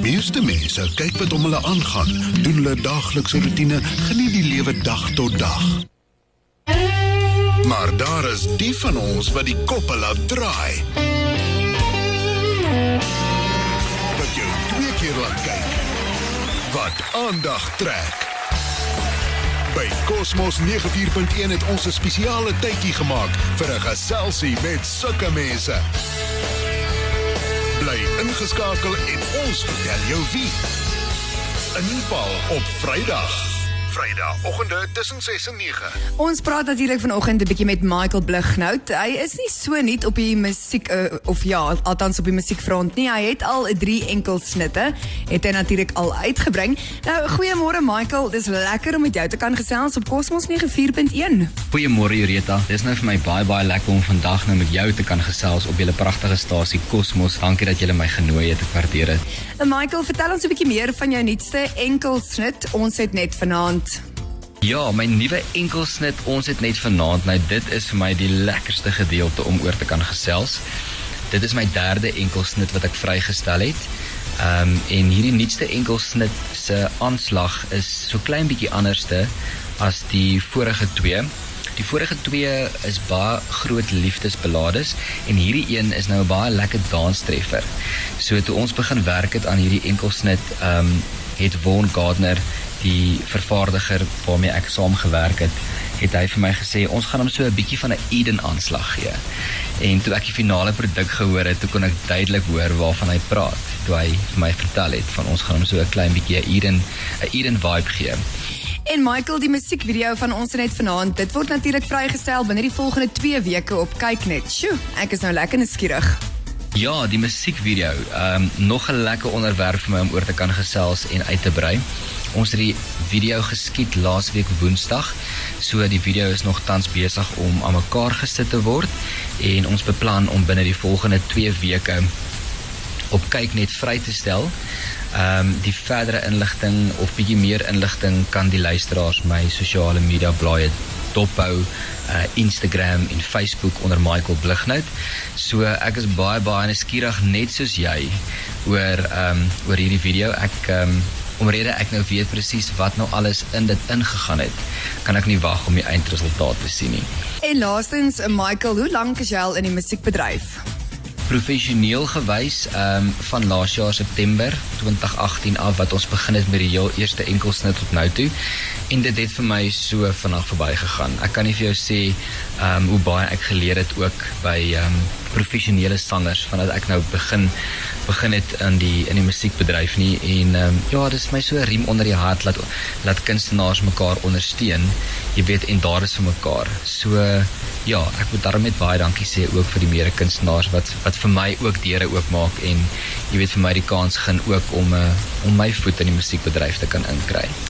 Meeste mense kyk wat om hulle aangaan, doen hulle daaglikse rotine, geniet die lewe dag tot dag. Maar daar is die van ons wat die koppe laat draai. Wat jou twee keer laat kyk. Wat aandag trek. By Cosmos 94.1 het ons 'n spesiale tydjie gemaak vir 'n geselsie met sulke mense. Bly ingeskakel en ons vertel jou wie. Inval op Vrydag. Vrydagoggende tussen 6 en 9. Ons praat natuurlik vanoggend 'n bietjie met Michael Blighnout. Hy is nie so nuut op die musiek uh, of ja, althans op die musiekfront nie. Hy het al 3 enkelsnitte het hy natuurlik al uitgebring. Nou, goeiemôre Michael. Dis lekker om met jou te kan gesels op Cosmos 94.1. Goeiemôre Jureta. Dis nou vir my baie baie lekker om vandag nou met jou te kan gesels op julle pragtige stasie Cosmos. Dankie dat julle my genooi het. Ek waardeer dit. En Michael, vertel ons 'n bietjie meer van jou nuutste enkelsnit. Ons het net vanaand Ja, my nuwe enkelsnit, ons het net vanaand, nou dit is vir my die lekkerste gedeelte om oor te kan gesels. Dit is my derde enkelsnit wat ek vrygestel het. Ehm um, en hierdie nuutste enkelsnit se aanslag is so klein bietjie anderste as die vorige twee. Die vorige twee is baie groot liefdesbelades en hierdie een is nou 'n baie lekker danstreffer. So toe ons begin werk het aan hierdie enkelsnit, ehm um, het Von Gardner die vervaardiger waarmee ek saamgewerk het, het hy vir my gesê ons gaan hom so 'n bietjie van 'n Eden aanslag gee. En toe ek die finale produk gehoor het, toe kon ek duidelik hoor waarvan hy praat. Toe hy vir my vertel het van ons gaan hom so 'n klein bietjie 'n Eden 'n Eden vibe gee. En Michael, die musiekvideo van ons net vanaand, dit word natuurlik vrygestel binne die volgende 2 weke op Kyknet. Sjoe, ek is nou lekker nuuskierig. Ja, die musiekvideo, ehm um, nog 'n lekker onderwerp vir my om oor te kan gesels en uit te brei. Ons het die video geskiet laasweek Woensdag. So die video is nog tans besig om aan mekaar gesit te word en ons beplan om binne die volgende 2 weke op kyk net vry te stel. Ehm um, die verdere inligting of bietjie meer inligting kan die luisteraars my sosiale media blaaie dophou uh Instagram en Facebook onder Michael Blighnout. So ek is baie baie nuuskierig net soos jy oor ehm um, oor hierdie video. Ek ehm um, omrede ek nou weet presies wat nou alles in dit ingegaan het, kan ek nie wag om die eindresultaat te sien nie. En laastens, Michael, hoe lank is jy al in die musiekbedryf? Professioneel gewys, ehm um, van laas jaar September 2018 af wat ons begin het met die heel eerste enkelsnit tot nou toe en dit het vir my so vinnig verbygegaan. Ek kan nie vir jou sê ehm um, hoe baie ek geleer het ook by ehm um, professionele sangers vandat ek nou begin begin het in die in die musiekbedryf nie en ehm um, ja, dis my so riem onder die hart laat laat kunstenaars mekaar ondersteun. Jy weet en daar is vir mekaar. So ja, ek moet daarmee baie dankie sê ook vir die mede kunstenaars wat wat vir my ook deure oopmaak en jy weet vir my die kans gaan ook om uh, om my voet in die musiekbedryf te kan inkry.